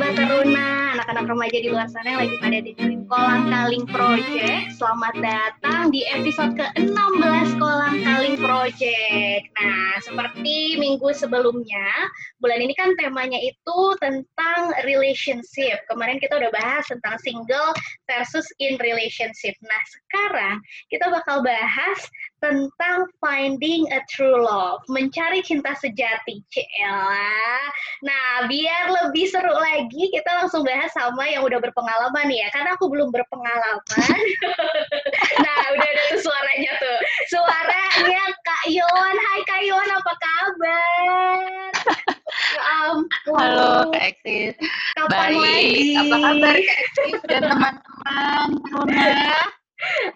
Sobat Teruna, anak-anak remaja di luar sana yang lagi pada dengerin Kolang Kaling Project Selamat datang di episode ke-16 Kolang Kaling Project. Nah, seperti minggu sebelumnya Bulan ini kan temanya itu tentang relationship. Kemarin kita udah bahas tentang single versus in relationship. Nah, sekarang kita bakal bahas tentang finding a true love, mencari cinta sejati, Cela. Nah, biar lebih seru lagi, kita langsung bahas sama yang udah berpengalaman ya, karena aku belum berpengalaman. nah, udah ada tuh suaranya tuh, suaranya Kak Yon. Hai Kak Yon, apa kabar? Ya ampun. Halo Kak Eksis. Kapan Baik. lagi? Apa kabar Kak Eksis dan teman-teman?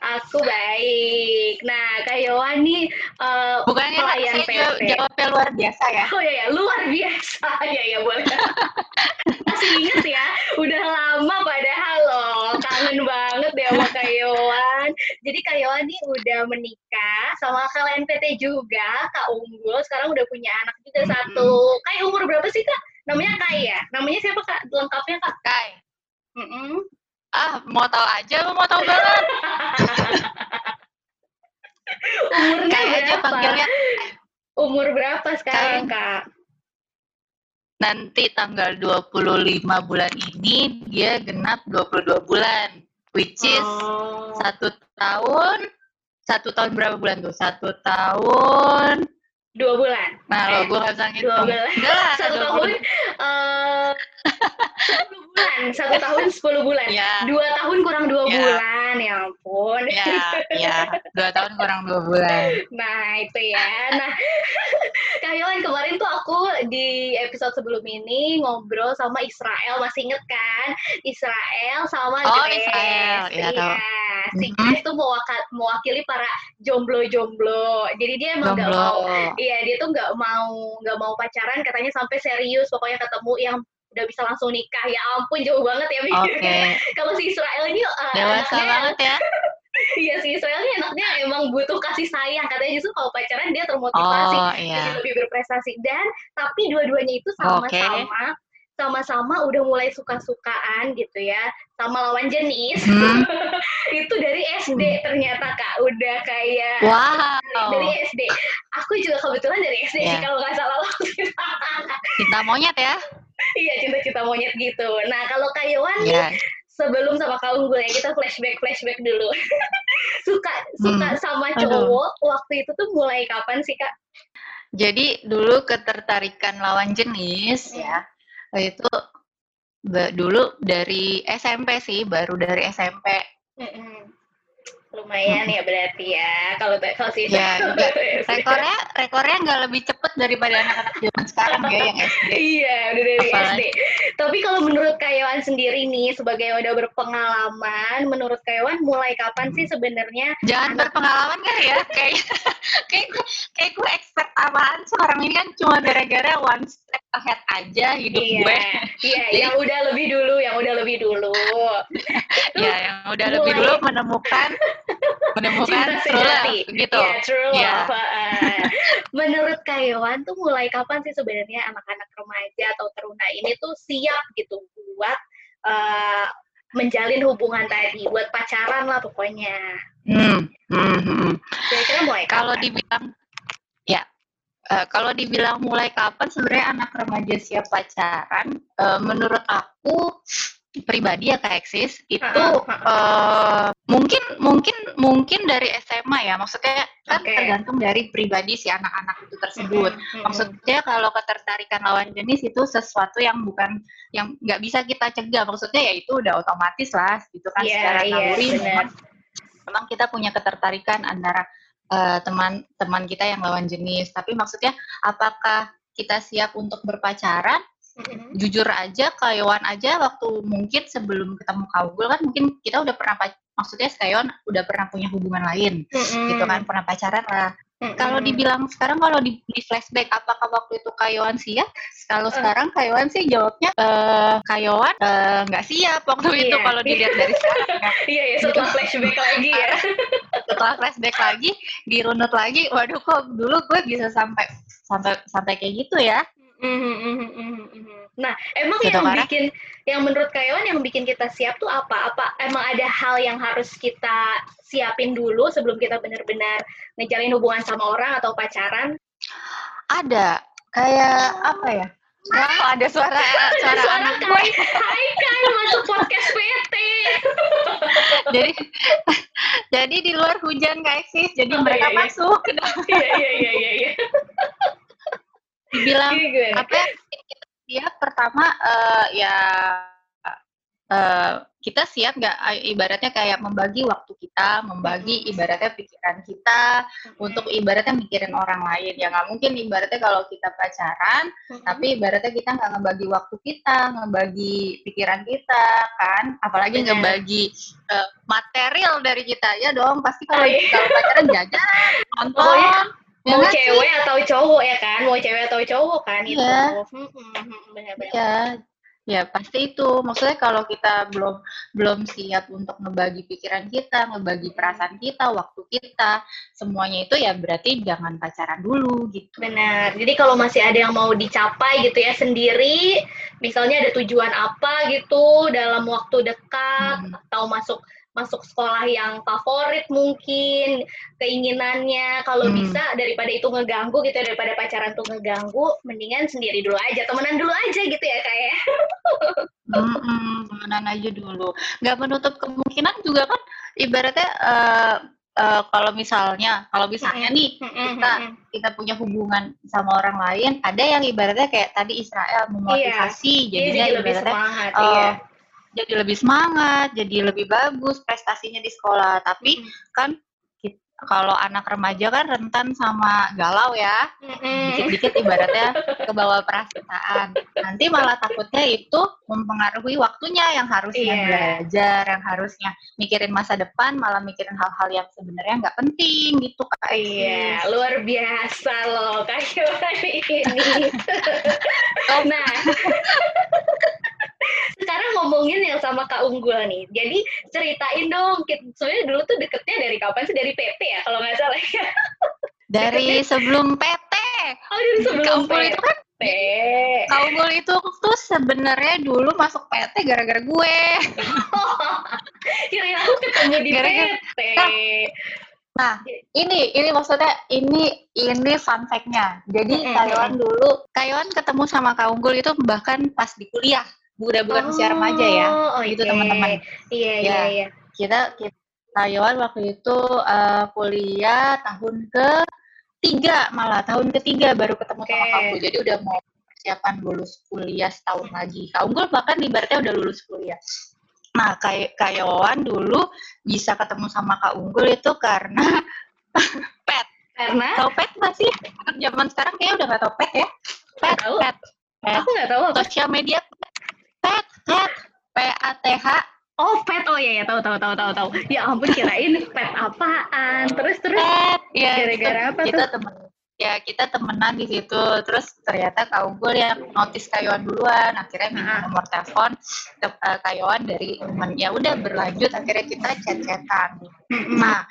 Aku baik. Nah, Kak Yowan nih uh, Bukannya pelayan PT. Jawabnya luar biasa ya? Oh iya, ya, luar biasa. ya, ya boleh. Masih inget ya? Udah lama padahal loh. Kangen banget deh sama Kak Yowan. Jadi Kak Yowan nih udah menikah sama kalian PT juga, Kak Unggul. Sekarang udah punya anak juga hmm. satu. Kayak umur berapa sih, Kak? Namanya Kai ya? Namanya siapa, Kak? Lengkapnya, Kak? Kai. Mm -mm ah mau tahu aja lu mau tahu banget. Umurnya aja panggilnya umur berapa sekarang kak? Nanti tanggal 25 bulan ini dia genap 22 bulan which is oh. satu tahun satu tahun berapa bulan tuh? Satu tahun dua bulan. Nah eh, lo gue bisa dua bulan. Satu tahun uh, bulan. Satu tahun sepuluh bulan. Ya. dua tahun kurang dua ya. bulan ya ampun. Ya ya. Dua tahun kurang dua bulan. Nah itu ya. Nah Kak kemarin tuh aku di episode sebelum ini ngobrol sama Israel. Masih inget kan? Israel sama oh Grace. Israel. Ya, ya si mm-hmm. Grace tuh mewakili para jomblo-jomblo. Jadi dia emang nggak mau iya dia tuh nggak mau nggak mau pacaran katanya sampai serius pokoknya ketemu yang udah bisa langsung nikah. Ya ampun jauh banget ya okay. kalau si Israel ini uh, dewasa banget ya. Iya si Israel ini anaknya emang butuh kasih sayang. Katanya justru kalau pacaran dia termotivasi oh, iya. jadi lebih berprestasi. Dan tapi dua-duanya itu sama-sama okay sama-sama udah mulai suka-sukaan gitu ya sama lawan jenis hmm. itu dari SD hmm. ternyata kak udah kayak wow. dari SD aku juga kebetulan dari SD yeah. sih kalau nggak salah cinta monyet ya iya cinta-cinta monyet gitu nah kalau kak Yowan yeah. sebelum sama kak Unggul ya kita flashback flashback dulu suka suka hmm. sama cowok Aduh. waktu itu tuh mulai kapan sih kak jadi dulu ketertarikan lawan jenis hmm. ya itu dulu dari SMP sih, baru dari SMP. Lumayan ya berarti ya kalau kalau sih ya, rekornya rekornya nggak lebih cepet daripada anak-anak zaman sekarang ya yang SD. Iya, udah dari Apalagi. SD. Tapi kalau menurut Kayawan sendiri nih sebagai yang udah berpengalaman, menurut Kayawan mulai kapan sih sebenarnya? Jangan anak... berpengalaman kan ya, kayak kayak gue kayak gue expert apaan sekarang ini kan cuma gara-gara one step ahead aja hidup iya, gue. Iya, yang udah lebih dulu, yang udah lebih dulu. ya, yang udah mulai... lebih dulu menemukan menemukan true love gitu. Ya, true love. Menurut Kayawan tuh mulai kapan sih sebenarnya anak-anak remaja atau teruna ini tuh siap gitu buat uh, menjalin hubungan tadi, buat pacaran lah pokoknya. Hmm. hmm, hmm. Kira-kira mulai Kalau dibilang ya Uh, kalau dibilang mulai kapan sebenarnya anak remaja siap pacaran, uh, menurut aku pribadi ya Kak Eksis itu uh, mungkin mungkin mungkin dari SMA ya. Maksudnya kan okay. tergantung dari pribadi si anak-anak itu tersebut. Maksudnya kalau ketertarikan lawan jenis itu sesuatu yang bukan yang nggak bisa kita cegah. Maksudnya ya itu udah otomatis lah gitu kan yeah, secara yeah, naluri memang, memang kita punya ketertarikan antara teman-teman uh, kita yang lawan jenis. Tapi maksudnya apakah kita siap untuk berpacaran Mm-hmm. Jujur aja, Kayawan aja waktu mungkin sebelum ketemu Kaugul kan mungkin kita udah pernah maksudnya Kayawan udah pernah punya hubungan lain, mm-hmm. gitu kan pernah pacaran lah. Mm-hmm. Kalau dibilang sekarang kalau di, di flashback apakah waktu itu Kayawan siap? Kalau uh. sekarang Kayawan sih jawabnya uh, Kayawan eh, nggak uh, siap waktu yeah. itu kalau dilihat dari sekarang. Ya. Iya, iya setelah flashback lagi ya. setelah flashback lagi, dirunut lagi, waduh kok dulu gue bisa sampai sampai sampai kayak gitu ya. Mm-hmm, mm-hmm, mm-hmm. Nah, emang gitu yang bikin yang menurut Kayawan yang bikin kita siap tuh apa? Apa emang ada hal yang harus kita siapin dulu sebelum kita benar-benar ngejalin hubungan sama orang atau pacaran? Ada. Kayak apa ya? Wow, ada suara suara, suara anak gue. Hai Kai, masuk podcast PT. jadi jadi di luar hujan guys sih, jadi oh, mereka iya, iya. masuk. Iya iya iya iya. iya. Dibilang apa? Ya? Dia pertama uh, ya uh, kita siap nggak ibaratnya kayak membagi waktu kita, membagi ibaratnya pikiran kita untuk ibaratnya mikirin orang lain. Ya nggak mungkin ibaratnya kalau kita pacaran, tapi ibaratnya kita nggak ngebagi waktu kita, ngebagi pikiran kita, kan? Apalagi Bener. ngebagi uh, material dari kita ya dong. Pasti kalau oh, iya. kalau pacaran jajan, nonton. Ya mau cewek sih? atau cowok ya kan? Mau cewek atau cowok kan? Iya. Itu. Hmm, hmm, hmm, benar-benar. Ya Ya pasti itu. Maksudnya kalau kita belum belum siap untuk ngebagi pikiran kita, ngebagi perasaan kita, waktu kita, semuanya itu ya berarti jangan pacaran dulu gitu. Benar. Jadi kalau masih ada yang mau dicapai gitu ya sendiri, misalnya ada tujuan apa gitu dalam waktu dekat hmm. atau masuk masuk sekolah yang favorit mungkin keinginannya. Kalau hmm. bisa daripada itu ngeganggu gitu ya, daripada pacaran tuh ngeganggu mendingan sendiri dulu aja temenan dulu aja gitu ya kayak ya. hmm, temenan aja dulu. Nggak menutup kemungkinan juga kan ibaratnya uh, uh, kalau misalnya kalau misalnya nih kita kita punya hubungan sama orang lain ada yang ibaratnya kayak tadi Israel memotivasi iya, jadinya iya, ibaratnya semangat, uh, iya jadi lebih semangat, jadi lebih bagus prestasinya di sekolah. Tapi hmm. kan kalau anak remaja kan rentan sama galau ya, dikit-dikit ibaratnya ke bawah perasaan. Nanti malah takutnya itu mempengaruhi waktunya yang harusnya yeah. belajar, yang harusnya mikirin masa depan, malah mikirin hal-hal yang sebenarnya nggak penting gitu kak. Iya, luar biasa loh kak ini. nah, sekarang ngomongin yang sama Kak Unggul nih. Jadi ceritain dong, soalnya dulu tuh deketnya dari kapan sih? Dari PT ya kalau nggak salah ya. Dari sebelum PT. Oh, dari sebelum Kak Unggul itu kan Kak Unggul itu tuh sebenarnya dulu masuk PT gara-gara gue. Kira aku ketemu di gara -gara, PT. Nah, ini ini maksudnya ini ini fun fact-nya. Jadi mm -hmm. Kayon dulu, Kayon ketemu sama Kak Unggul itu bahkan pas di kuliah udah bukan oh, usia remaja ya? Oh, gitu teman-teman. Iya iya ya, iya. kita kita Taiwan waktu itu uh, kuliah tahun ke tiga malah tahun ketiga baru ketemu okay. sama kamu jadi udah mau persiapan lulus kuliah setahun lagi. Kak Unggul bahkan ibaratnya udah lulus kuliah. Nah kayak Kayawan dulu bisa ketemu sama Kak Unggul itu karena pet. Karena? Tau pet masih zaman sekarang kayaknya udah gak tau pet ya. Pet pet, pet. aku nggak tahu sosial media pet pet P A T H Oh pet, oh iya ya tahu tahu tahu tahu tahu. Ya ampun kirain pet apaan. Terus terus. Pet, ya. Gara-gara apa kita tuh? temen ya kita temenan di situ terus ternyata kak Unggul yang notis Kayuan duluan akhirnya minta nomor telepon ke uh, Kayuan dari temen ya udah berlanjut akhirnya kita chat-chatan nah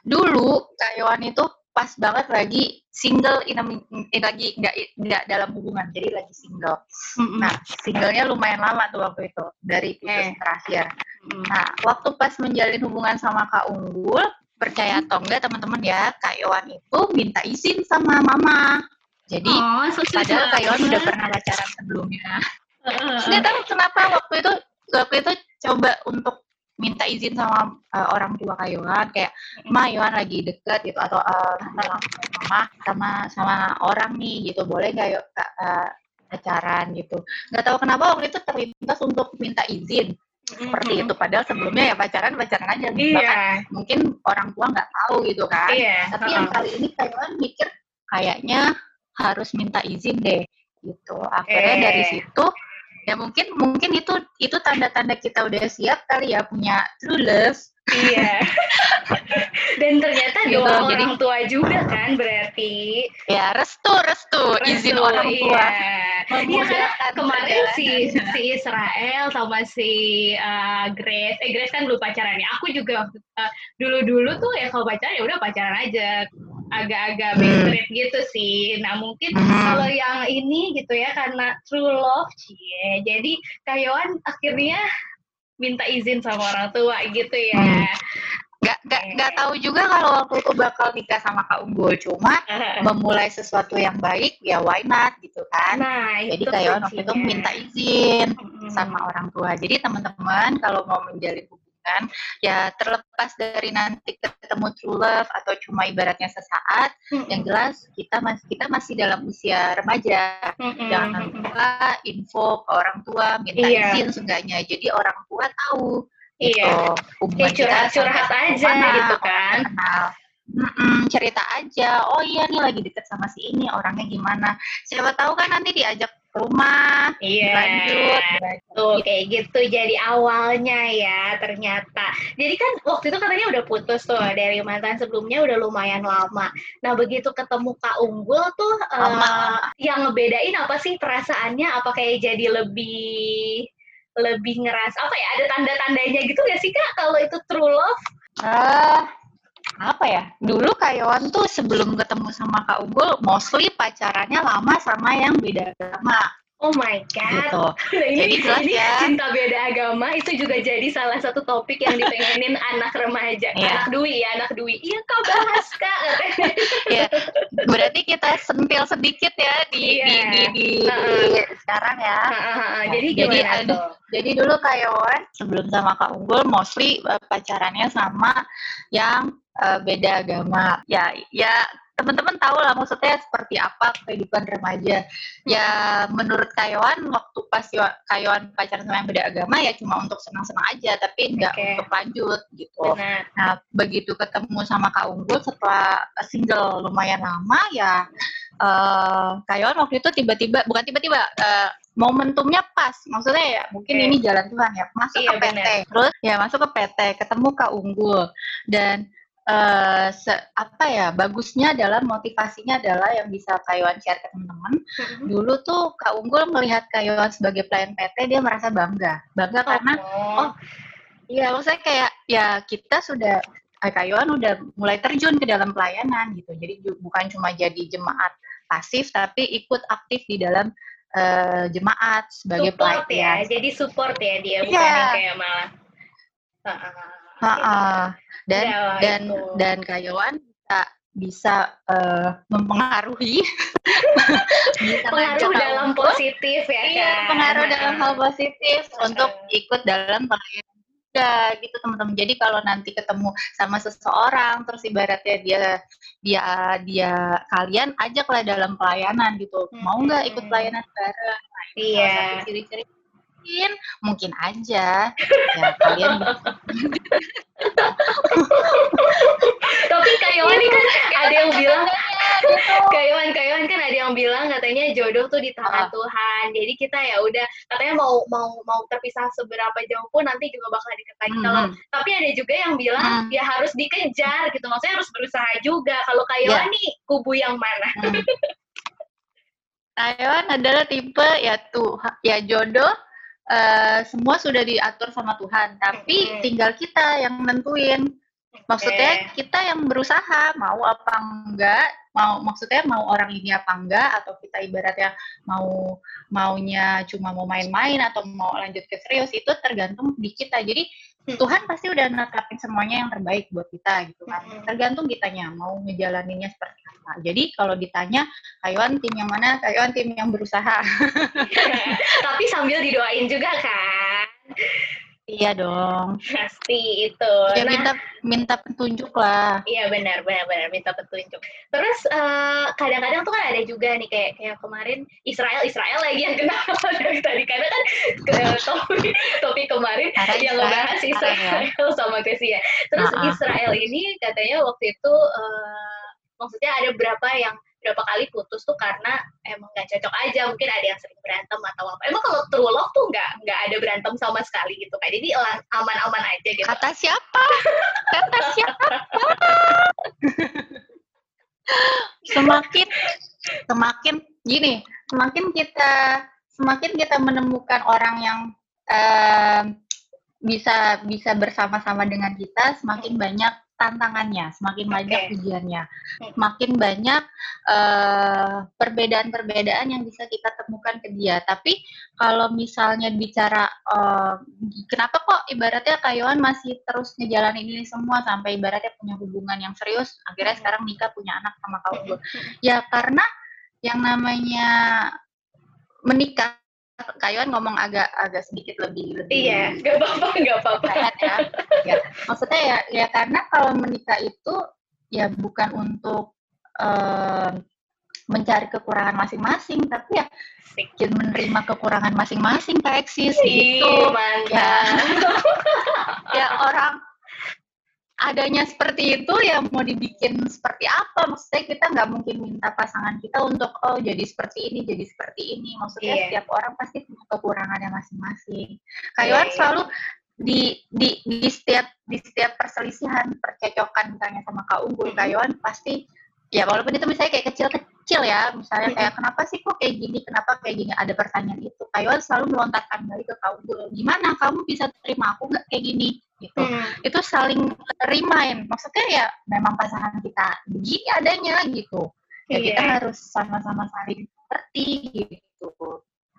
dulu Kayuan itu pas banget lagi single in, in lagi nggak nggak dalam hubungan jadi lagi single mm-hmm. nah singlenya lumayan lama tuh waktu itu dari putus eh. terakhir mm-hmm. nah waktu pas menjalin hubungan sama kak unggul percaya atau enggak teman-teman ya kak Iwan itu minta izin sama mama jadi oh, padahal kak Iwan udah pernah pacaran sebelumnya nggak tahu kenapa waktu itu waktu itu coba untuk minta izin sama uh, orang tua Kayuan kayak Ma Yohan lagi deket gitu atau uh, mama sama sama orang nih gitu. Boleh nggak yuk uh, pacaran? gitu. Nggak tahu kenapa waktu itu terlintas untuk minta izin. Seperti itu. Padahal sebelumnya ya pacaran pacaran aja. Iya. bahkan mungkin orang tua nggak tahu gitu kan. Iya. tapi yang kali ini Kayuan mikir kayaknya harus minta izin deh gitu. Akhirnya eh. dari situ ya mungkin mungkin itu itu tanda-tanda kita udah siap kali ya punya true love iya. Dan ternyata gitu, doa jadi, orang tua juga kan berarti. Ya restu restu, restu izin orang tua. Iya, iya kan kemarin si si Israel sama si uh, Grace. Eh Grace kan belum pacaran ya. Aku juga uh, dulu dulu tuh ya kalau pacaran ya udah pacaran aja agak-agak hmm. gitu sih. Nah mungkin hmm. kalau yang ini gitu ya karena true love cie. Jadi Kayoan akhirnya minta izin sama orang tua gitu ya. Hmm. Gak, gak, gak tahu juga kalau waktu itu bakal nikah sama Kak Unggul cuma memulai sesuatu yang baik ya why not gitu kan nah, jadi kayak waktu itu minta izin hmm. sama orang tua jadi teman-teman kalau mau menjalin kan? Ya terlepas dari nanti ketemu true love atau cuma ibaratnya sesaat mm-hmm. yang jelas kita masih kita masih dalam usia remaja. Mm-hmm. jangan lupa info ke orang tua minta yeah. izin seenggaknya. Jadi orang tua tahu iya. Hubungan curhat curhat aja mana, gitu kan. kenal. Mm-mm, cerita aja. Oh iya nih lagi deket sama si ini orangnya gimana? Siapa tahu kan nanti diajak rumah iya lanjut. tuh kayak gitu jadi awalnya ya ternyata. Jadi kan waktu itu katanya udah putus tuh dari mantan sebelumnya udah lumayan lama. Nah begitu ketemu kak unggul tuh uh, yang ngebedain apa sih perasaannya? Apa kayak jadi lebih lebih ngeras? Apa ya ada tanda-tandanya gitu gak sih kak? Kalau itu true love? Uh, apa ya dulu Kayawan tuh sebelum ketemu sama Kak Unggul mostly pacarannya lama sama yang beda agama Oh my god. Gitu. Nah, ini, jadi jelas ini ya. cinta beda agama itu juga jadi salah satu topik yang dipengenin anak remaja. Yeah. Anak Dwi ya, anak Dwi. Iya kau bahas kak. ya, berarti kita sentil sedikit ya di yeah. di, di, di, uh -uh. sekarang ya. Uh. Jadi jadi, tuh? Jadi dulu Kayawan sebelum sama Kak Unggul mostly uh, pacarannya sama yang uh, beda agama. Ya, ya teman-teman tahu lah maksudnya seperti apa kehidupan remaja. Ya menurut Kayawan waktu pas Kayawan pacaran sama yang beda agama ya cuma untuk senang-senang aja tapi nggak okay. untuk lanjut gitu. Benar. Nah begitu ketemu sama Kak Unggul setelah single lumayan lama ya uh, waktu itu tiba-tiba bukan tiba-tiba uh, momentumnya pas maksudnya ya mungkin okay. ini jalan Tuhan ya masuk iya, ke PT bener. terus ya masuk ke PT ketemu Kak Unggul dan uh, se, apa ya bagusnya adalah motivasinya adalah yang bisa Kayuan share ke teman-teman. Mm-hmm. Dulu tuh Kak Unggul melihat Kayuan sebagai pelayan PT dia merasa bangga, bangga oh. karena oh iya maksudnya kayak ya kita sudah eh, Kayuan udah mulai terjun ke dalam pelayanan gitu. Jadi bukan cuma jadi jemaat pasif tapi ikut aktif di dalam uh, jemaat sebagai support pelayan. ya. Jadi support ya dia bukan yeah. kayak malah. Uh-uh. Ha-ha. Dan ya, dan itu. dan Kayawan bisa bisa uh, mempengaruhi bisa pengaruh dalam aku, positif ya iya, kan? pengaruh dalam hal positif untuk ikut dalam pelayanan juga gitu teman-teman. Jadi kalau nanti ketemu sama seseorang terus ibaratnya dia dia dia kalian ajaklah dalam pelayanan gitu. Mau nggak ikut pelayanan bareng? Nah, iya. ciri-ciri mungkin mungkin aja ya kalian tapi Kayawan kan ada yang bilang Kayawan Kayawan kan ada yang bilang katanya jodoh tuh di tangan ah. Tuhan jadi kita ya udah katanya mau mau mau terpisah seberapa jauh pun nanti juga bakal lagi kalau hmm. tapi ada juga yang bilang hmm. ya harus dikejar gitu maksudnya harus berusaha juga kalau Kayawan ya. nih kubu yang mana hmm. Taiwan adalah tipe ya tuh ya jodoh uh, semua sudah diatur sama Tuhan, tapi hmm. tinggal kita yang nentuin. Maksudnya kita yang berusaha mau apa enggak, mau maksudnya mau orang ini apa enggak atau kita ibaratnya mau maunya cuma mau main-main atau mau lanjut ke serius itu tergantung di kita. Jadi Tuhan pasti udah netapin semuanya yang terbaik buat kita gitu kan. Tergantung kitanya mau ngejalaninnya seperti apa. Jadi kalau ditanya Kayuan tim yang mana? Kayuan tim yang berusaha. Tapi sambil didoain juga kan. Iya dong. Pasti itu. Ya nah, minta minta petunjuk lah. Iya benar benar benar minta petunjuk. Terus eh, kadang-kadang tuh kan ada juga nih kayak kayak kemarin Israel Israel lagi yang kena dari tadi karena kan ke topik topik kemarin Karena yang ngebahas Israel, Israel sama Grecia. Terus uh -uh. Israel ini katanya waktu itu uh, maksudnya ada berapa yang berapa kali putus tuh karena emang gak cocok aja mungkin ada yang sering berantem atau apa. Emang kalau true love tuh nggak nggak ada berantem sama sekali gitu kayak jadi aman-aman aja gitu. Kata siapa? Kata siapa? Semakin semakin gini semakin kita semakin kita menemukan orang yang uh, bisa bisa bersama-sama dengan kita semakin banyak tantangannya, semakin banyak okay. ujiannya, hmm. semakin banyak uh, perbedaan-perbedaan yang bisa kita temukan ke dia. Tapi kalau misalnya bicara uh, kenapa kok ibaratnya Kayuan masih terus ngejalanin ini semua sampai ibaratnya punya hubungan yang serius, akhirnya sekarang nikah punya anak sama kau Ya karena yang namanya menikah Kayuan ngomong agak agak sedikit lebih lebih iya nggak apa-apa nggak apa-apa. ya. ya maksudnya ya ya karena kalau menikah itu ya bukan untuk uh, mencari kekurangan masing-masing tapi ya sedikit menerima kekurangan masing-masing kayak eksis gitu. ya. Ya orang adanya seperti itu ya mau dibikin seperti apa? Maksudnya kita nggak mungkin minta pasangan kita untuk oh jadi seperti ini jadi seperti ini. Maksudnya yeah. setiap orang pasti punya kekurangannya masing-masing. Kayuan yeah. selalu di di di setiap di setiap perselisihan percecokan misalnya sama kak unggul mm -hmm. kayuan pasti ya walaupun itu misalnya kayak kecil-kecil ya misalnya kayak kenapa sih kok kayak gini? Kenapa kayak gini? Ada pertanyaan itu. Kayuan selalu melontarkan balik ke kamu gimana? Kamu bisa terima aku nggak kayak gini gitu hmm. itu saling remind maksudnya ya memang pasangan kita begini adanya gitu ya yeah. kita harus sama-sama saling seperti gitu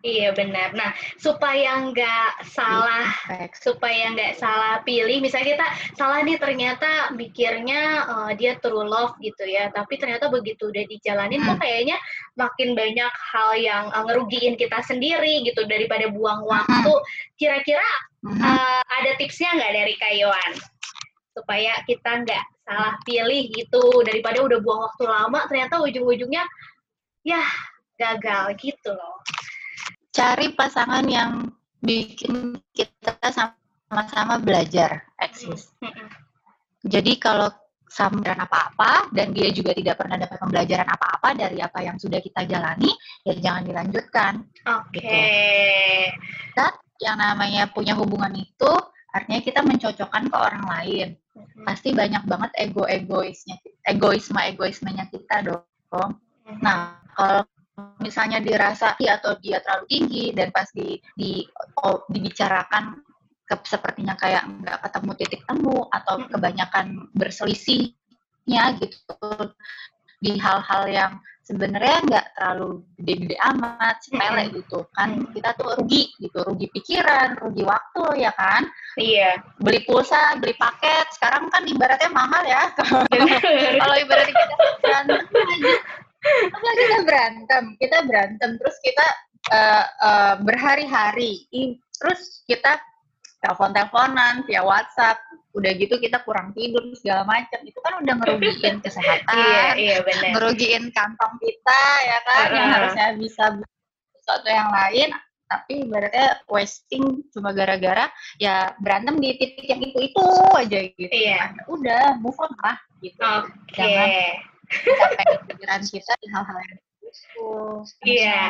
Iya benar. Nah supaya nggak salah, supaya nggak salah pilih, misalnya kita salah nih ternyata mikirnya uh, dia true love gitu ya, tapi ternyata begitu udah dijalanin hmm. kok kayaknya makin banyak hal yang uh, ngerugiin kita sendiri gitu daripada buang hmm. waktu. Kira-kira uh, ada tipsnya nggak dari Kayuan supaya kita nggak salah pilih gitu daripada udah buang waktu lama ternyata ujung-ujungnya ya gagal gitu loh cari pasangan yang bikin kita sama-sama belajar eksis. Jadi kalau samperan apa-apa dan dia juga tidak pernah dapat pembelajaran apa-apa dari apa yang sudah kita jalani, ya jangan dilanjutkan. Oke. Okay. Gitu. yang namanya punya hubungan itu artinya kita mencocokkan ke orang lain. Mm-hmm. Pasti banyak banget ego-egoisnya, egoisme-egoismenya kita dong. Mm-hmm. Nah, kalau misalnya dirasa atau dia terlalu tinggi dan pas di, di oh, dibicarakan ke, sepertinya kayak nggak ketemu titik temu atau kebanyakan berselisihnya gitu. Di hal-hal yang sebenarnya nggak terlalu gede-gede amat sepele gitu kan. Kita tuh rugi gitu rugi pikiran rugi waktu ya kan? Iya. Beli pulsa beli paket sekarang kan ibaratnya mahal ya. Kalau ibaratnya kita apa kita berantem? Kita berantem terus kita uh, uh, berhari-hari. Terus kita telepon-teleponan via WhatsApp. Udah gitu kita kurang tidur segala macam. Itu kan udah ngerugiin kesehatan. Iya, iya, bener. ngerugiin kantong kita ya kan? Uh yang harusnya bisa sesuatu yang lain. Tapi ibaratnya wasting cuma gara-gara ya berantem di titik yang itu itu aja gitu. Iya. udah move on lah gitu. Okay. jangan sampai pikiran kita di hal-hal yang itu. Iya.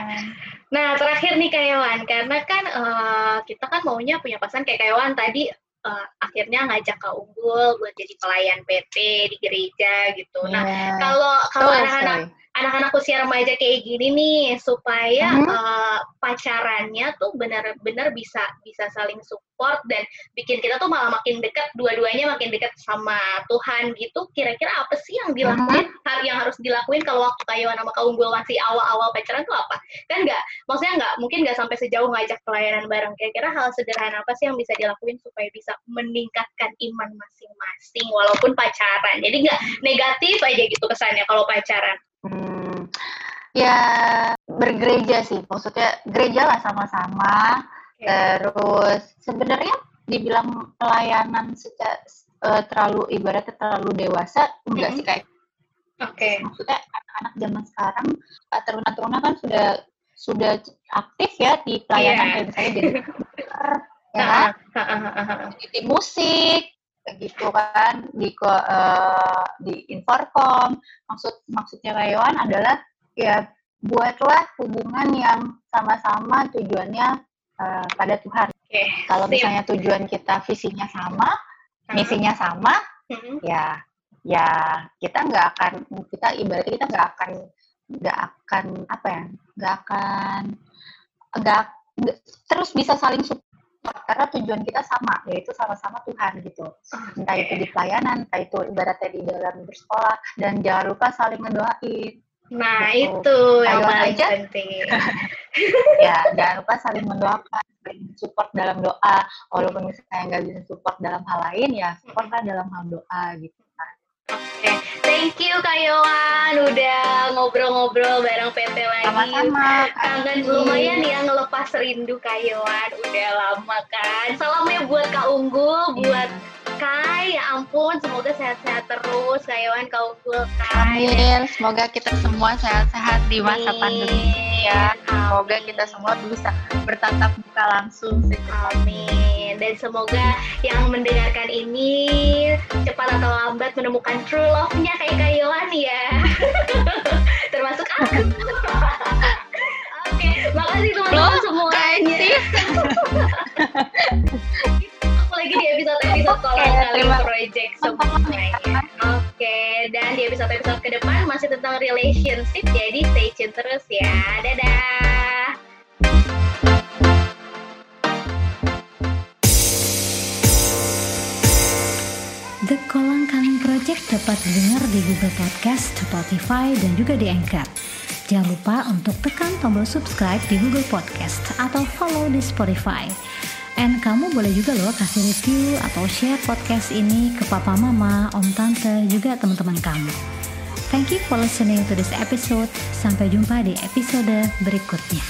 Nah terakhir nih Kayawan, karena kan uh, kita kan maunya punya pasangan kayak Kayawan tadi uh, akhirnya ngajak Kak Unggul buat jadi pelayan PT di gereja gitu. Yeah. Nah iya. kalau kalau anak-anak anak-anak usia remaja kayak gini nih supaya hmm. uh, pacarannya tuh benar-benar bisa bisa saling support dan bikin kita tuh malah makin dekat dua-duanya makin dekat sama Tuhan gitu. Kira-kira apa sih yang dilakuin? Hmm. hal yang harus dilakuin kalau waktu Kayuan sama Unggul masih awal-awal pacaran tuh apa? Kan nggak maksudnya nggak mungkin nggak sampai sejauh ngajak pelayanan bareng. Kira-kira hal sederhana apa sih yang bisa dilakuin supaya bisa meningkatkan iman masing-masing walaupun pacaran? Jadi nggak negatif aja gitu kesannya kalau pacaran. Hmm, ya bergereja sih, maksudnya gereja lah sama-sama. Okay. Terus sebenarnya dibilang pelayanan secara uh, terlalu ibaratnya terlalu dewasa enggak mm -hmm. sih kayak. Oke. Okay. Maksudnya anak-anak zaman sekarang teruna-teruna kan sudah sudah aktif ya di pelayanan yeah. kayak misalnya jadi ya, di musik, gitu kan di uh, di Inforkom maksud maksudnya Rayon adalah ya buatlah hubungan yang sama-sama tujuannya uh, pada Tuhan. Okay. Kalau misalnya tujuan kita visinya sama, misinya sama, uh-huh. ya ya kita nggak akan kita ibaratnya kita nggak akan nggak akan apa ya nggak akan nggak terus bisa saling support karena tujuan kita sama yaitu sama-sama Tuhan gitu entah itu di pelayanan entah itu ibaratnya di dalam bersekolah dan jangan lupa saling mendoain nah gitu. itu yang paling aja, penting ya jangan lupa saling mendoakan saling support dalam doa walaupun misalnya nggak bisa support dalam hal lain ya supportlah dalam hal doa gitu Oke, okay. thank you Kak Yohan udah ngobrol-ngobrol bareng PT lagi. Sama-sama. Kangen lumayan ya ngelepas rindu Kak Yohan, udah lama kan. Salamnya buat Kak Unggul, buat Kai, ya ampun, semoga sehat-sehat terus, Kak Yohan, Kak Kai. Amin, semoga kita semua sehat-sehat di masa Amin. pandemi ya. Semoga kita semua bisa bertatap muka langsung. Amin. Dan semoga yang mendengarkan ini cepat atau lambat menemukan true love-nya kayak Kak Yohan ya. Termasuk aku. Oke, makasih teman-teman semuanya. lagi di episode-episode Kolam Kali Project sebelumnya. Oke, dan di episode-episode ke depan masih tentang relationship, jadi stay tune terus ya. Dadah! The Kolang Kaling Project dapat didengar di Google Podcast, Spotify, dan juga di Anchor. Jangan lupa untuk tekan tombol subscribe di Google Podcast atau follow di Spotify. And kamu boleh juga loh kasih review atau share podcast ini ke papa mama, om tante, juga teman-teman kamu. Thank you for listening to this episode. Sampai jumpa di episode berikutnya.